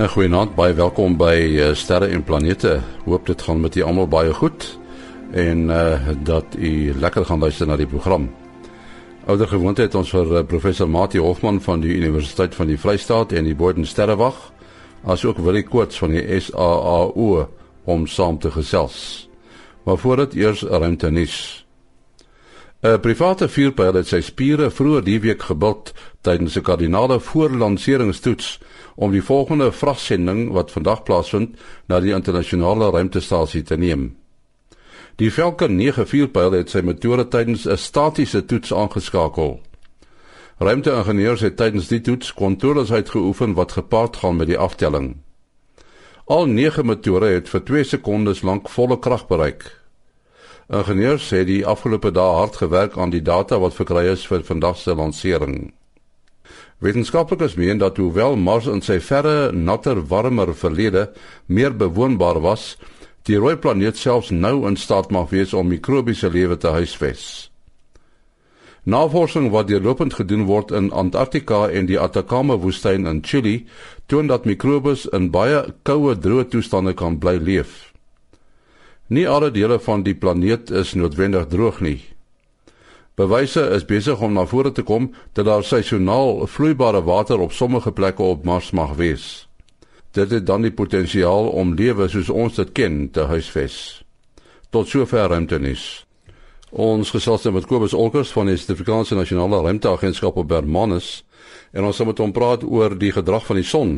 En goeienaand, baie welkom by uh, Sterre en Planete. Hoop dit gaan met julle almal baie goed en uh dat u lekker gaan luister na die program. Ouder gewoonte het ons vir uh, professor Mati Hofman van die Universiteit van die Vrystaat en die Boden Sterrewag, asook Willie Koorts van die SAAU om saam te gesels. Maar voordat eers ruimte nuus. 'n Private vuurpyl het sy spiere vroeër die week gebult tydens 'n kardinale voorlanseringstoets om die volgende vragsending wat vandag plaasvind na die internasionale ruimtestasie te neem. Die Falcon 9 vuurpyl het sy motore tydens 'n statiese toets aangeskakel. Ruimteingenieurs het tydens die toets kontroles uitgeoefen wat gepaard gaan met die aftelling. Al 9 motore het vir 2 sekondes lank volle krag bereik. Ingenieurs het die afgelope dae hard gewerk aan die data wat verkry is vir vandag se lansering. Wetenskaplikes meen dat hoewel Mars in sy verre, natter, warmer verlede meer bewoonbaar was, die rooi planeet selfs nou in staat mag wees om mikrobiese lewe te huisves. Navorsing wat deurlopend gedoen word in Antarktika en die Atacama woestyn in Chili, toon dat mikrobes in baie koue, droë toestande kan bly leef. Nie alle dele van die planeet is noodwendig droog nie. Bewyse is besig om na vore te kom dat daar seisoonaal vloeibare water op sommige plekke op Mars mag wees. Dit het dan die potensiaal om lewe soos ons dit ken te huisves. Tot sover ruimtenis. Ons gesels met Kobus Olkers van die Suid-Afrikaanse Nasionale Ruimteagentskap op Bermanus en ons gaan met hom praat oor die gedrag van die son.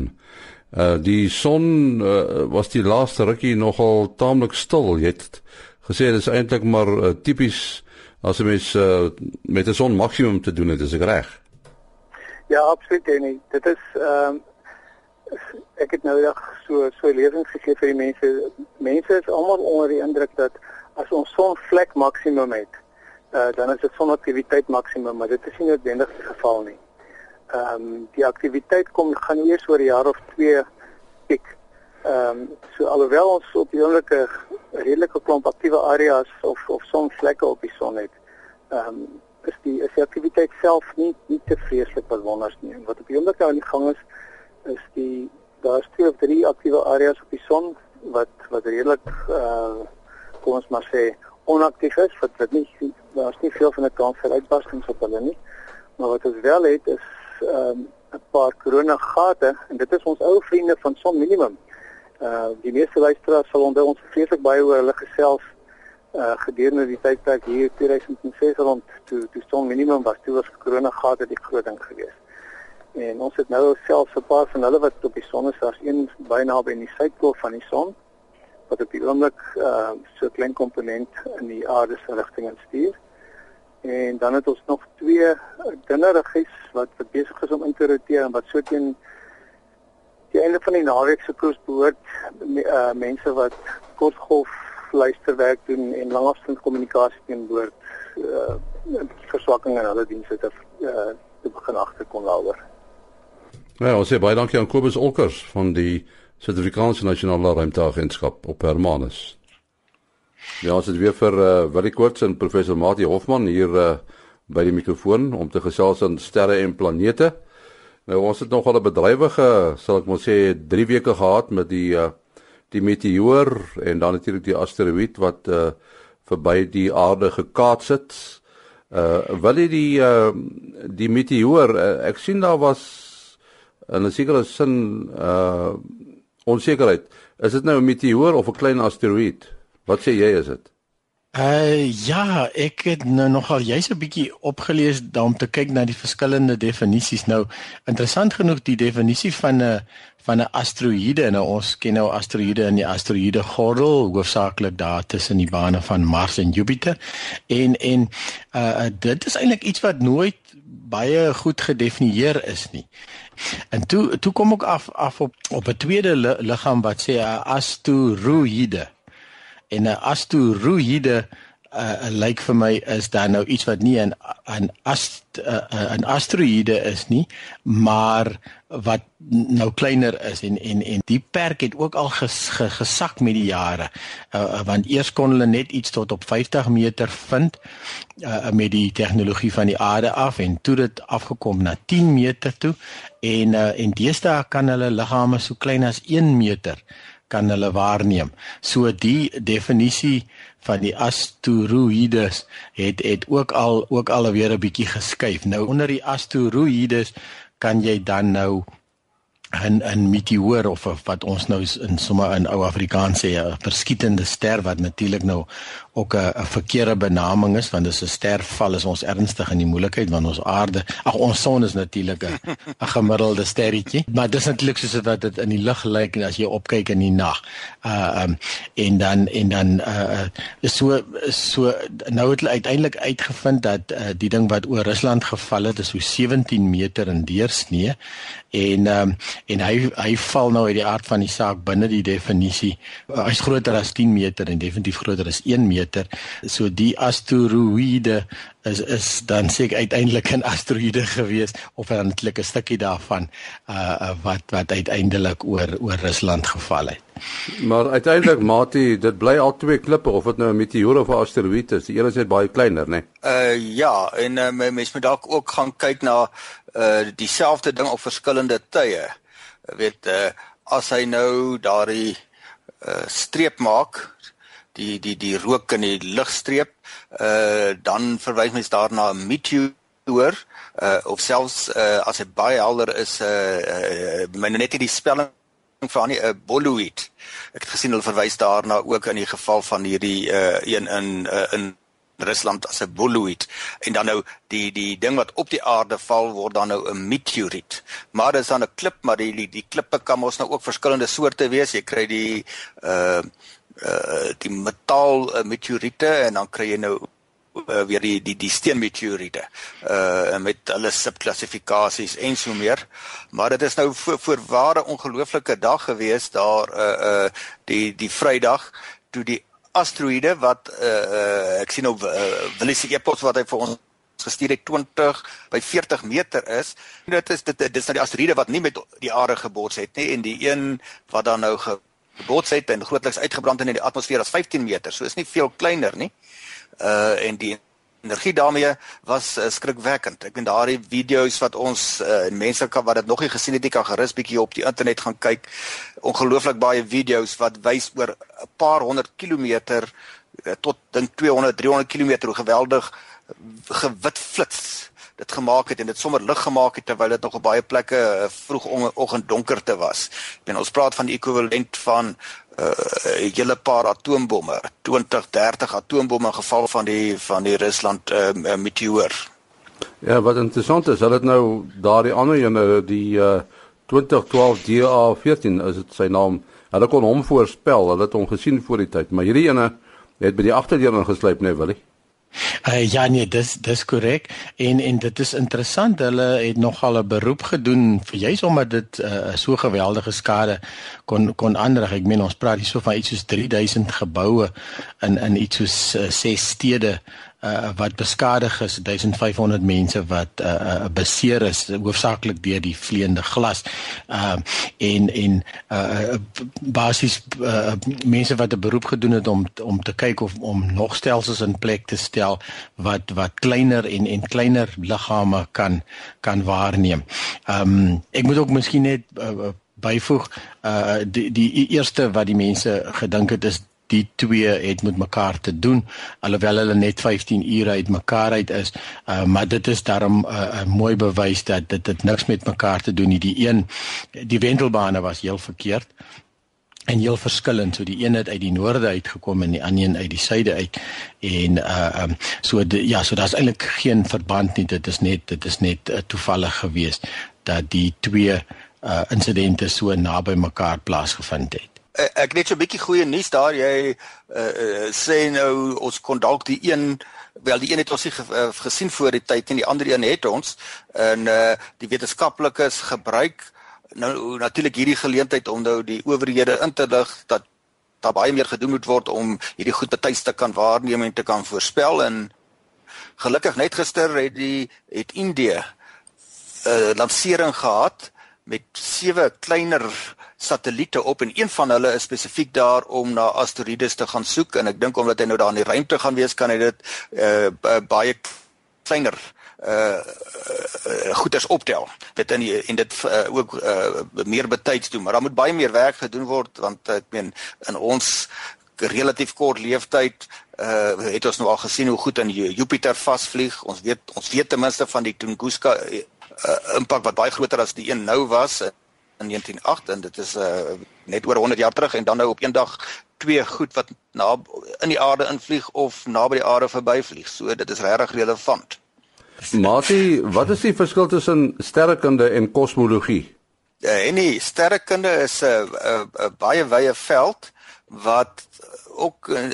Uh die son uh, was die laaste rukkie nogal taamlik stil. Jy het gesê dit is eintlik maar uh, tipies as jy mens uh, met 'n son maksimum te doen het, is ek reg? Ja, absoluut en dit is ehm um, ek het nou reg so so lesings gegee vir die mense. Mense is almal onder die indruk dat as ons sonvlek maksimum het, uh, dan is dit sonaktiwiteit maksimum, maar dit is nie noodwendig die geval nie. Ehm um, die aktiwiteit kom gaan eers oor 'n jaar of 2 piek. Ehm um, so alhoewel ons op die oomblike redelike klomp aktiewe areas of of sonvlekke op die son het. Ehm um, is die is die aktiwiteit self nie nie te vreeslik bewonders nie. Wat op die oomblik aan die gang is is die daar's twee of drie aktiewe areas op die son wat wat redelik uh kom ons maar sê onaktief is wat wat nie daar's nie veel van 'n kans vir uitbarstings op hulle nie. Maar wat ons wel het is ehm um, 'n paar korona gate en dit is ons ou vriende van son minimum. Uh die meeste luisteraars sal onthou ons vreeslik baie oor hulle gesels uh gedurende die tydperk hier 2006 rond toe toe son minimum was toe was korona gate die groot ding geweest. En ons het nou selfs 'n paar van hulle wat op die son is, daar's een byna by in die suidpool van die son wat op die oomblik uh so klein komponent in die aarde se rigting instuur. En dan het ons nog twee dinneriggies wat besig is om in te roteer en wat so teen die einde van die naweek se koers behoort uh, mense wat kortgolf luisterwerk doen en langafstand kommunikasie teen boord uh, verswakking in hulle dienste te uh, te begin agterkom daaroor. Ja, ons sê baie dankie aan Kobus Olkers van die Suid-Afrikaanse Nasionale Ruimteagentskap op Hermanus. Ja, ons het weer vir uh, Willie Koorts en professor Mati Hofman hier uh, by die mikrofoon om te gesels oor sterre en planete. Nou ons het nogal 'n bedrywige, sal ek maar sê, 3 weke gehad met die uh die meteoor en dan natuurlik die asteroïde wat uh verby die aarde gekaats het. Uh wil jy die uh die meteoor uh, ek sien daar was in 'n sekere sin uh onsekerheid. Is dit nou 'n meteoor of 'n klein asteroïde? Wat sê jy is dit? Uh ja, ek het nou nogal jy's 'n bietjie opgelees om te kyk na die verskillende definisies. Nou interessant genoeg die definisie van 'n van 'n asteroïde. Nou ons ken nou asteroïde in die asteroïde gordel, hoofsaaklik daar tussen die bane van Mars en Jupiter. En en uh dit is eintlik iets wat nooit baie goed gedefinieer is nie. En toe toe kom ek af af op op 'n tweede liggaam wat sê 'n asteroïde en 'n asteroïde uh, lyk vir my is daar nou iets wat nie 'n 'n ast 'n uh, asteroïde is nie, maar wat nou kleiner is en en en die perk het ook al ges, gesak met die jare. Uh, want eers kon hulle net iets tot op 50 meter vind uh, met die tegnologie van die aarde af en toe dit afgekom na 10 meter toe en uh, en deesdae kan hulle liggame so klein as 1 meter kan hulle waarneem. So die definisie van die asteroïdes het het ook al ook alweer 'n bietjie geskuif. Nou onder die asteroïdes kan jy dan nou 'n 'n meteoor of wat ons nou in sommer in ou Afrikaans sê 'n verskietende ster wat natuurlik nou ook 'n 'n verkeerde benaming is want dis 'n sterval is ons ernstig in die moeilikheid want ons aarde ag ons son is natuurlik 'n gemiddelde sterretjie maar dis natuurlik soos wat dit in die lug lyk as jy opkyk in die nag. Uh um en dan en dan uh so so nou het hulle uiteindelik uitgevind dat uh, die ding wat oor Rusland geval het is so 17 meter in deursnee en um en hy hy val nou uit die aard van die saak binne die definisie. Uh, Hy's groter as 10 meter en definitief groter as 1 meter. So die asteroïde is is dan seker uiteindelik 'n asteroïde gewees of eintlik 'n stukkie daarvan uh wat wat uiteindelik oor oor Rusland geval het. Maar uiteindelik Mati, dit bly al twee klippe of dit nou 'n meteoor of 'n asteroïde is. Die een is net baie kleiner, né? Nee? Uh ja, en uh, mens moet dalk ook gaan kyk na uh dieselfde ding op verskillende tye. Weet uh as hy nou daardie uh streep maak die die die rook in die lugstreep uh dan verwys mens daarna 'n meteoor uh of selfs uh as dit baie helder is uh, uh myne net die spelling van 'n uh, boluid ek het gesien hulle verwys daarna ook in die geval van hierdie uh een in uh, in Rusland as 'n boluid en dan nou die die ding wat op die aarde val word dan nou 'n meteoriet. Maar dis dan 'n klip maar die die klippe kan mos nou ook verskillende soorte wees. Jy kry die uh uh die metaal uh, meteoriete en dan kry jy nou uh, weer die die die steenmeteoriete uh met hulle subklassifikasies en so meer. Maar dit is nou voor, voor ware ongelooflike dag gewees daar uh uh die die Vrydag toe die asteroïde wat uh, uh ek sien op uh, Willie se e-pos wat hy vir ons gestuur het 20 by 40 meter is dit is dit dis nou die asteroïde wat nie met die aarde gebots het nie en die een wat dan nou ge gebots het en grootliks uitgebrand in die atmosfeer as 15 meter. So is nie veel kleiner nie. Uh en die energie daarmee was uh, skrikwekkend. Ek en daardie video's wat ons uh, mense kan wat dit nog nie gesien het, jy kan gerus bietjie op die internet gaan kyk. Ongelooflik baie video's wat wys oor 'n paar honderd kilometer uh, tot dink 200 300 kilometer hoe geweldig gewit flits dit gemaak het en dit sommer lig gemaak het terwyl dit nog op baie plekke uh, vroeg oggend donkerte was. En ons praat van die ekwivalent van uh, 'n hele paar atoombomme, 20, 30 atoombomme in geval van die van die Rusland uh, meteoor. Ja, wat interessant is, hulle het nou daardie ander ene die uh, 2012 DA14 is dit sy naam. Hulle kon hom voorspel, hulle het hom gesien voor die tyd, maar hierdie ene het by die agterdeur ingesluip, nee, Willie. Uh, ja nee, dis dis korrek en en dit is interessant. Hulle het nogal 'n beroep gedoen vir juis omdat dit uh, so geweldige skade kon kon aanrig. Ek meen ons praat hier so van iets soos 3000 geboue in in iets soos uh, ses stede uh, wat beskadig is 1500 mense wat uh, uh, beseer is hoofsaaklik deur die vleiende glas. Ehm uh, en en uh, basies uh, mense wat 'n beroep gedoen het om om te kyk of om nog stelsels in plek te stel wat wat kleiner en en kleiner liggame kan kan waarneem. Ehm um, ek moet ook miskien net uh, byvoeg uh die die eerste wat die mense gedink het is die twee het met mekaar te doen alhoewel hulle net 15 ure uit mekaar uit is. Uh, maar dit is daarom 'n uh, uh, mooi bewys dat dit dit niks met mekaar te doen nie. Die een die wentelbane was heel verkeerd en heel verskillend. So die een het uit die noorde uitgekom en die ander een uit die suide uit. En uh um, so die, ja so daar's eintlik geen verband nie. Dit is net dit is net uh, toevallig geweest dat die twee uh insidente so naby mekaar plaasgevind het ek net so 'n bietjie goeie nuus daar. Jy uh, uh, sê nou ons kon dalk die een wel die een het ons ge, uh, gesien voor die tyd en die ander een het ons. En uh, die wetenskaplikes gebruik nou natuurlik hierdie geleentheid om nou die owerhede in te lig dat daar baie meer gedoen moet word om hierdie goed betyds te kan waarneem en te kan voorspel. En gelukkig net gister het die het Indië 'n uh, lansering gehad met sewe kleiner satelliete op en een van hulle is spesifiek daar om na asteroïdes te gaan soek en ek dink omdat hy nou daar in die ruimte gaan wees kan hy dit uh, baie kleiner uh, uh goeders optel. Dit in die, en dit uh, ook uh meer betyds doen, maar daar moet baie meer werk gedoen word want ek meen in ons relatief kort leeftyd uh het ons nou al gesien hoe goed aan Jupiter vasvlieg. Ons weet ons weet ten minste van die Tunguska uh, impak wat baie groter as die een nou was in 1908 en dit is uh net oor 100 jaar terug en dan nou op eendag twee goed wat na in die aarde invlieg of naby die aarde verbyvlieg. So dit is regtig relevant. Mati, wat is die verskil tussen sterrekunde en kosmologie? Ja, en die sterrekunde is 'n 'n baie wye veld wat ook uh,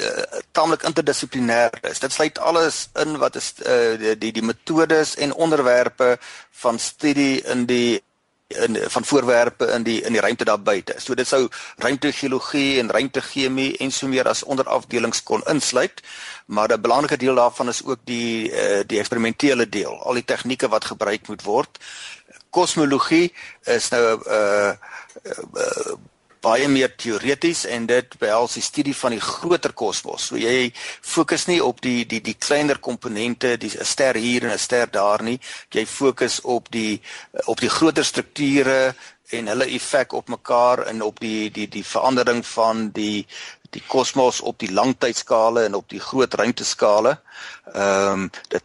taamlik interdissiplinêr is. Dit sluit alles in wat is uh, die, die metodes en onderwerpe van studie in die in van voorwerpe in die in die ruimte daar buite. So dit sou ruimtegeologie en ruimtegemie en so meer as onderafdelings kon insluit, maar 'n belangrike deel daarvan is ook die uh, die eksperimentele deel, al die tegnieke wat gebruik moet word. Kosmologie is nou 'n uh, uh, uh, baie meer teoreties en dit behels die studie van die groter kosmos. So jy fokus nie op die die die kleiner komponente, die 'n ster hier en 'n ster daar nie. Jy fokus op die op die groter strukture en hulle effek op mekaar en op die die die verandering van die die kosmos op die langtydskale en op die groot ruimteskale. Ehm um, dit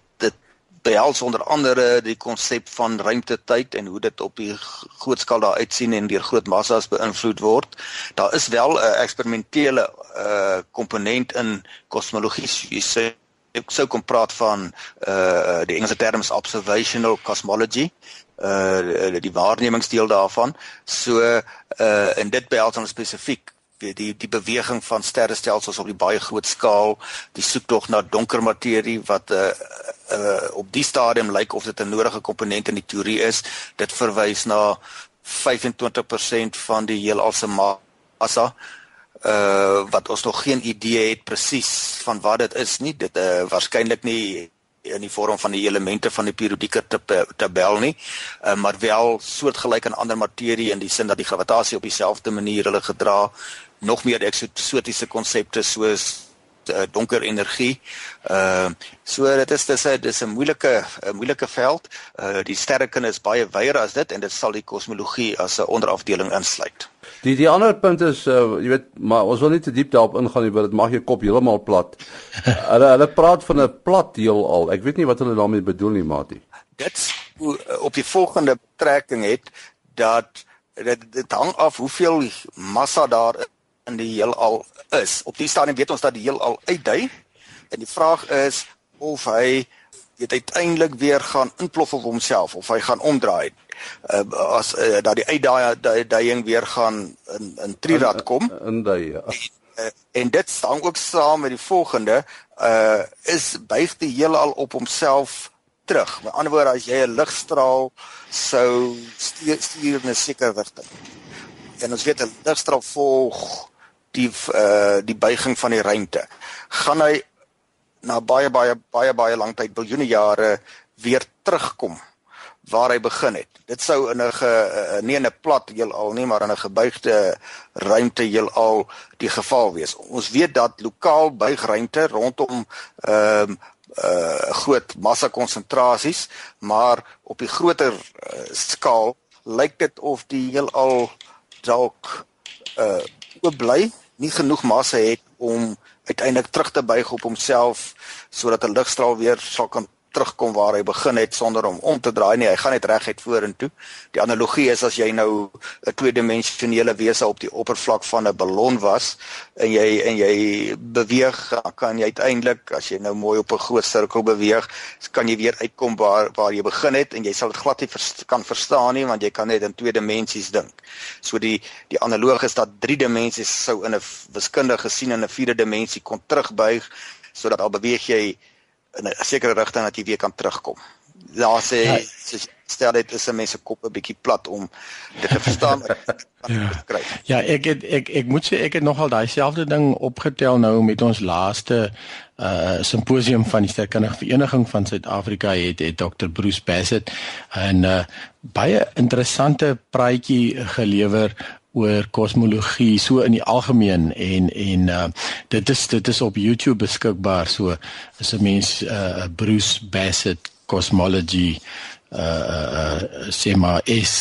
behels onder andere die konsep van ruimtetyd en hoe dit op die groot skaal daar uitsien en deur groot massas beïnvloed word. Daar is wel 'n eksperimentele uh komponent in kosmologie. Jy sê ek sou kom praat van uh die Engelse term is observational cosmology uh die waarnemingsdeel daarvan. So uh en dit behels dan spesifiek die die die beweging van sterrestelsels op die baie groot skaal, die soektog na donker materie wat 'n uh, uh, op die stadium lyk of dit 'n nodige komponent in die teorie is. Dit verwys na 25% van die heelal se massa uh wat ons nog geen idee het presies van wat dit is nie. Dit uh waarskynlik nie in die vorm van die elemente van die periodieke tabel nie, uh, maar wel soortgelyk aan ander materie in die sin dat die gravitasie op dieselfde manier hulle gedra nog meer eksotiese konsepte soos uh, donker energie. Ehm uh, so dit is dis 'n dis 'n moeilike 'n moeilike veld. Uh die sterrekunde is baie wyer as dit en dit sal die kosmologie as 'n onderafdeling insluit. Die die ander punt is uh jy weet maar ons wil nie te diep daarop ingaan nie want dit maak jou kop heeltemal plat. hulle hulle praat van 'n plat heelal. Ek weet nie wat hulle daarmee bedoel nie, Mati. Dit op die volgende betrekking het dat dit dit hang af hoeveel massa daar in die heelal is. Op die stadium weet ons dat die heelal uitdui en die vraag is of hy weet uiteindelik weer gaan inplof op homself of hy gaan omdraai. Uh, as uh, dat die uitdaaiing weer gaan in in trirad kom. In daai ja. Uh, en dit staan ook saam met die volgende uh is buig die heelal op homself terug. Met ander woorde as jy 'n ligstraal sou stuur, stuur in 'n sekere rigting. En ons weet 'n ligstraal volg die uh die buiging van die ruimte gaan hy na baie baie baie baie lank tyd biljoene jare weer terugkom waar hy begin het. Dit sou in 'n uh, nie in 'n plat heelal nie, maar in 'n gebuigde ruimte heelal die geval wees. Ons weet dat lokaal buig ruimte rondom ehm um, uh groot massa konsentrasies, maar op die groter uh, skaal lyk dit of die heelal dalk uh oop bly nie genoeg massa het om uiteindelik terug te buig op homself sodat 'n ligstraal weer sal kan terugkom waar hy begin het sonder om om te draai nie. Hy gaan net reguit vorentoe. Die analogie is as jy nou 'n tweedimensionele wese op die oppervlak van 'n ballon was en jy en jy beweeg, kan jy uiteindelik as jy nou mooi op 'n groot sirkel beweeg, kan jy weer uitkom waar waar jy begin het en jy sal dit glad nie vers, kan verstaan nie want jy kan net in twee dimensies dink. So die die analoog is dat drie dimensies sou in 'n wiskundige gesien in 'n vierde dimensie kon terugbuig sodat al beweeg jy in 'n sekere rigting dat jy weer kan terugkom. Daar sê ja. stel dit is 'n mens se kop 'n bietjie plat om dit te verstaan. ja. ja, ek het, ek ek moet sê ek het nogal daai selfde ding opgetel nou met ons laaste uh simposium van die sterkundige vereniging van Suid-Afrika het het Dr Bruce Bassett 'n uh, baie interessante praatjie gelewer oor kosmologie so in die algemeen en en uh dit is dit is op YouTube beskikbaar. So as 'n mens uh Bruce Bassett cosmology uh uh sê maar is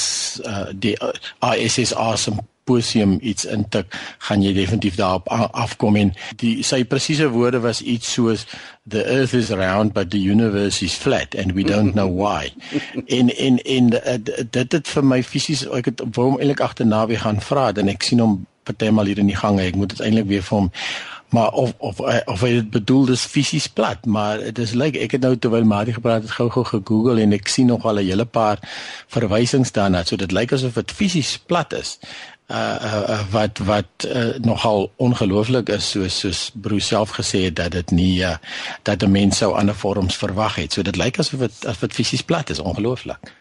uh die uh, ISSR symposium iets intik, gaan jy definitief daarop afkom en die sy presiese woorde was iets soos the earth is round but the universe is flat and we don't know why. en en en uh, dit het vir my fisies ek het wou hom eintlik agterna weer gaan vra en ek sien hom partymal hier in die gange. Ek moet dit eintlik weer vir hom maar of of eh, of hy dit bedoel dis fisies plat maar dit is lyk like, ek het nou terwyl Marie gepraat het gou-gou gegoogel en ek sien nog al 'n hele paar verwysings daarna so dit lyk asof dit fisies plat is uh, uh wat wat uh, nogal ongelooflik is soos soos Bruce self gesê het dat dit nie uh, dat 'n mens sou ander vorms verwag het. So dit lyk asof dit as dit fisies plat is. Ongelooflik.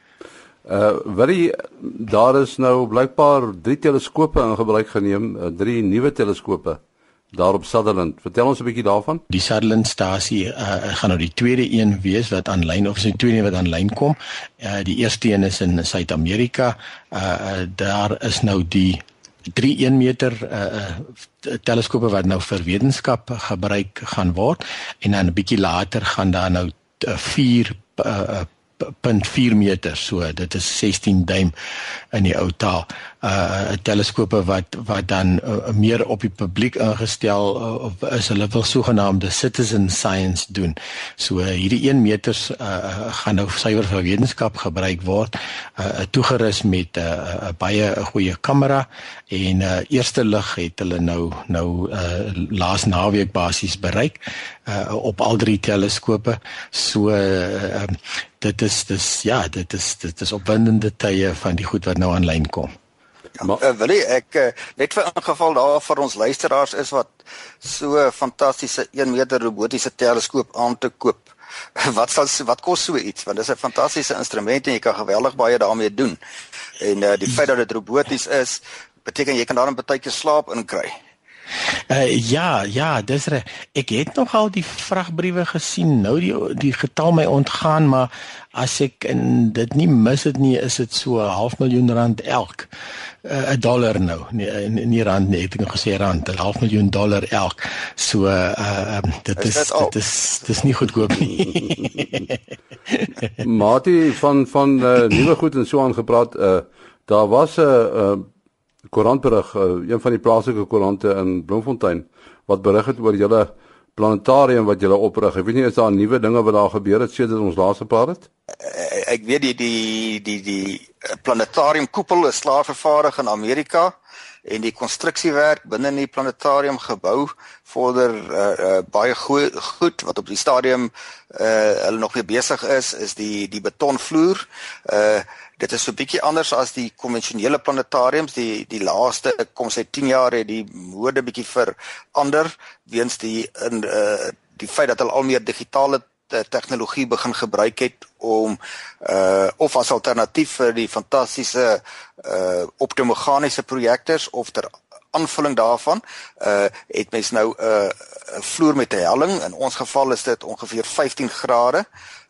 Uh die daar is nou blykbaar drie teleskope in gebruik geneem, uh, drie nuwe teleskope daar op Sutherland. Vertel ons 'n bietjie daarvan. Die Sutherland stasie uh, gaan nou die tweede een wees wat aanlyn of is die tweede wat aanlyn kom. Uh die eerste een is in Suid-Amerika. Uh daar is nou die 3 1 meter uh, uh teleskope wat nou vir wetenskap gebruik gaan word en dan 'n bietjie later gaan daar nou 4 uh, 0.4 meter so dit is 16 duim in die ou taal uh teleskope wat wat dan uh, meer op die publiek ingestel uh, is hulle wil sogenaamde citizen science doen. So uh, hierdie 1 meters uh, gaan nou suiwer vir wetenskap gebruik word uh, toegerus met 'n uh, uh, baie goeie kamera en uh, eerste lig het hulle nou nou uh, laas naweek basies bereik uh, op al drie teleskope. So uh, dit is dis ja dit is dit is opwindende tye van die goed wat nou aanlyn kom maar uh, wil jy ek uh, net vir ingeval daar vir ons luisteraars is wat so fantastiese 1 meter robotiese teleskoop aan te koop. Wat sal wat kos so iets want dis 'n fantastiese instrument en jy kan geweldig baie daarmee doen. En uh, die feit dat dit roboties is, beteken jy kan daarin baie keer slaap inkry. Uh, ja, ja, dis reg. Ek het nog al die vragbriewe gesien. Nou die die getal my ontgaan, maar as ek in dit nie mis dit nie, is dit so 'n half miljoen rand elk. Eh, 'n uh, dollar nou. Nee, nie, nie rand nie, ek het nog gesê rand, 'n half miljoen dollar elk. So uh um, dit is, is dit is dit is nie goedkoop nie. Martie van van uh, nuwe goed en so aangepraat, uh daar was 'n uh, uh, koerantberig, uh, een van die plaaslike koerante in Bloemfontein wat berig het oor julle planetarium wat julle oprig. Ek weet nie is daar nuwe dinge wat daar gebeur het sedert ons laas gepraat het? Uh, ek weet die die die die planetarium koepel is klaar vervaardig in Amerika en die konstruksiewerk binne in die planetarium gebou vorder uh, uh, baie goed goed wat op die stadium uh, hulle nog mee besig is is die die betonvloer uh, dit is so 'n bietjie anders as die konvensionele planetariums. Die die laaste kom sy 10 jaar het die mode bietjie verander weens die in uh, die feit dat hulle al meer digitale tegnologie begin gebruik het om uh of as alternatief vir die fantastiese uh optomeganiese projektors of ter aanvulling daarvan uh het mens nou 'n uh, vloer met 'n helling. In ons geval is dit ongeveer 15 grade. uh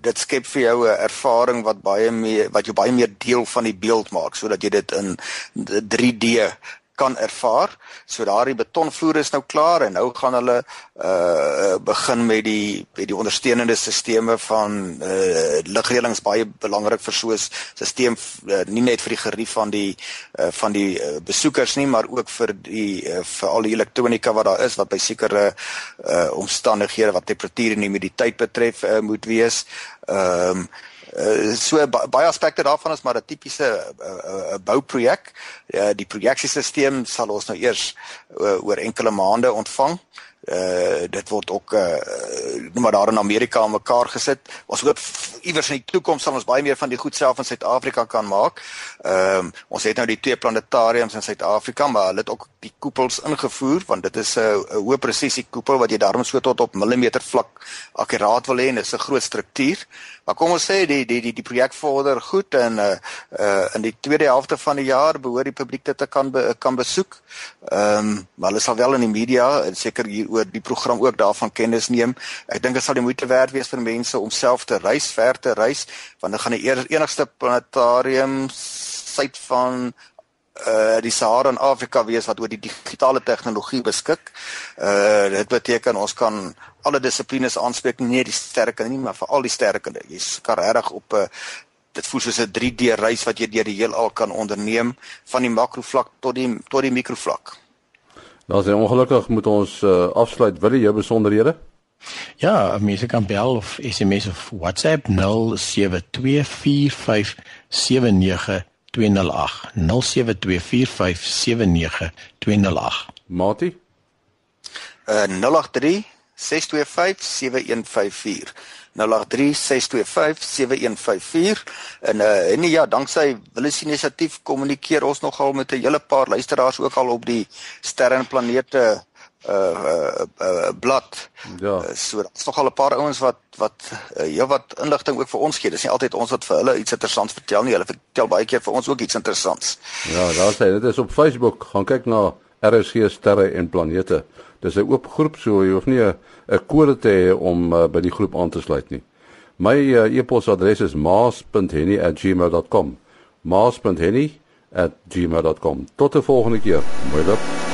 dit skep vir jou 'n ervaring wat baie meer wat jou baie meer deel van die beeld maak sodat jy dit in 3D kan ervaar. So daardie betonvloer is nou klaar en nou gaan hulle uh begin met die met die ondersteunende stelsels van uh ligreëlings baie belangrik vir so 'n stelsel uh, nie net vir die gerief van die uh van die uh, besoekers nie, maar ook vir die uh, vir al die elektronika wat daar is wat by sekere uh omstandighede wat temperatuur en humiditeit betref uh, moet wees. Ehm um, Uh, so baie aspekte daarvan is maar 'n tipiese uh, uh, bouprojek. Uh, die projeksiesisteem sal ons nou eers uh, oor enkele maande ontvang. Uh dit word ook uh noem maar daar in Amerika aan mekaar gesit. Ons hoop iewers in die toekoms sal ons baie meer van die goed self in Suid-Afrika kan maak. Ehm um, ons het nou die twee planetariums in Suid-Afrika, maar hulle het ook die koepels ingevoer want dit is 'n hoë presisie koepel wat jy daarom so tot op millimeter vlak akkuraat wil hê en dit is 'n groot struktuur Maar kom ons sê die die die die projek vorder goed en uh uh in die tweede helfte van die jaar behoort die publiek dit te kan be, kan besoek. Ehm um, maar hulle sal wel in die media seker hier oor die program ook daarvan kennis neem. Ek dink dit sal die moeite werd wees vir mense om self te reis, ver te reis, want dit gaan die enigste planetarium suid van uh die Sahara in Afrika wees wat oor die digitale tegnologie beskik. Uh dit beteken ons kan alle dissiplines aanspreek, nie die sterke nie, maar vir al die sterke. Jy's kan regtig op 'n uh, dit voel soos 'n 3D reis wat jy deur die heelal kan onderneem van die makrovlak tot die tot die mikrovlak. Nou sien ongelukkig moet ons uh, afsluit. Wil jy jou besonderhede? Ja, mense kan bel of SMS of WhatsApp 0724579208. 0724579208. Mati? Uh 083 6257154. 083 6257154 en uh en ja, danksy Willis inisiatief kommunikeer ons nogal met 'n hele paar luisteraars ook al op die sterre en planete uh uh, uh blad. Ja. Uh, so daar's nog al 'n paar ouens wat wat uh, heel wat inligting ook vir ons gee. Dis nie altyd ons wat vir hulle iets interessants vertel nie. Hulle vertel baie keer vir ons ook iets interessants. Ja, daar sê dit is op Facebook. Gaan kyk na RSG sterre en planete. Dis 'n oop groep so jy hoef nie 'n 'n kode te hê om uh, by die groep aan te sluit nie. My uh, e-posadres is maas.henny@gmail.com. maas.henny@gmail.com. Tot die volgende keer. Mooi dag.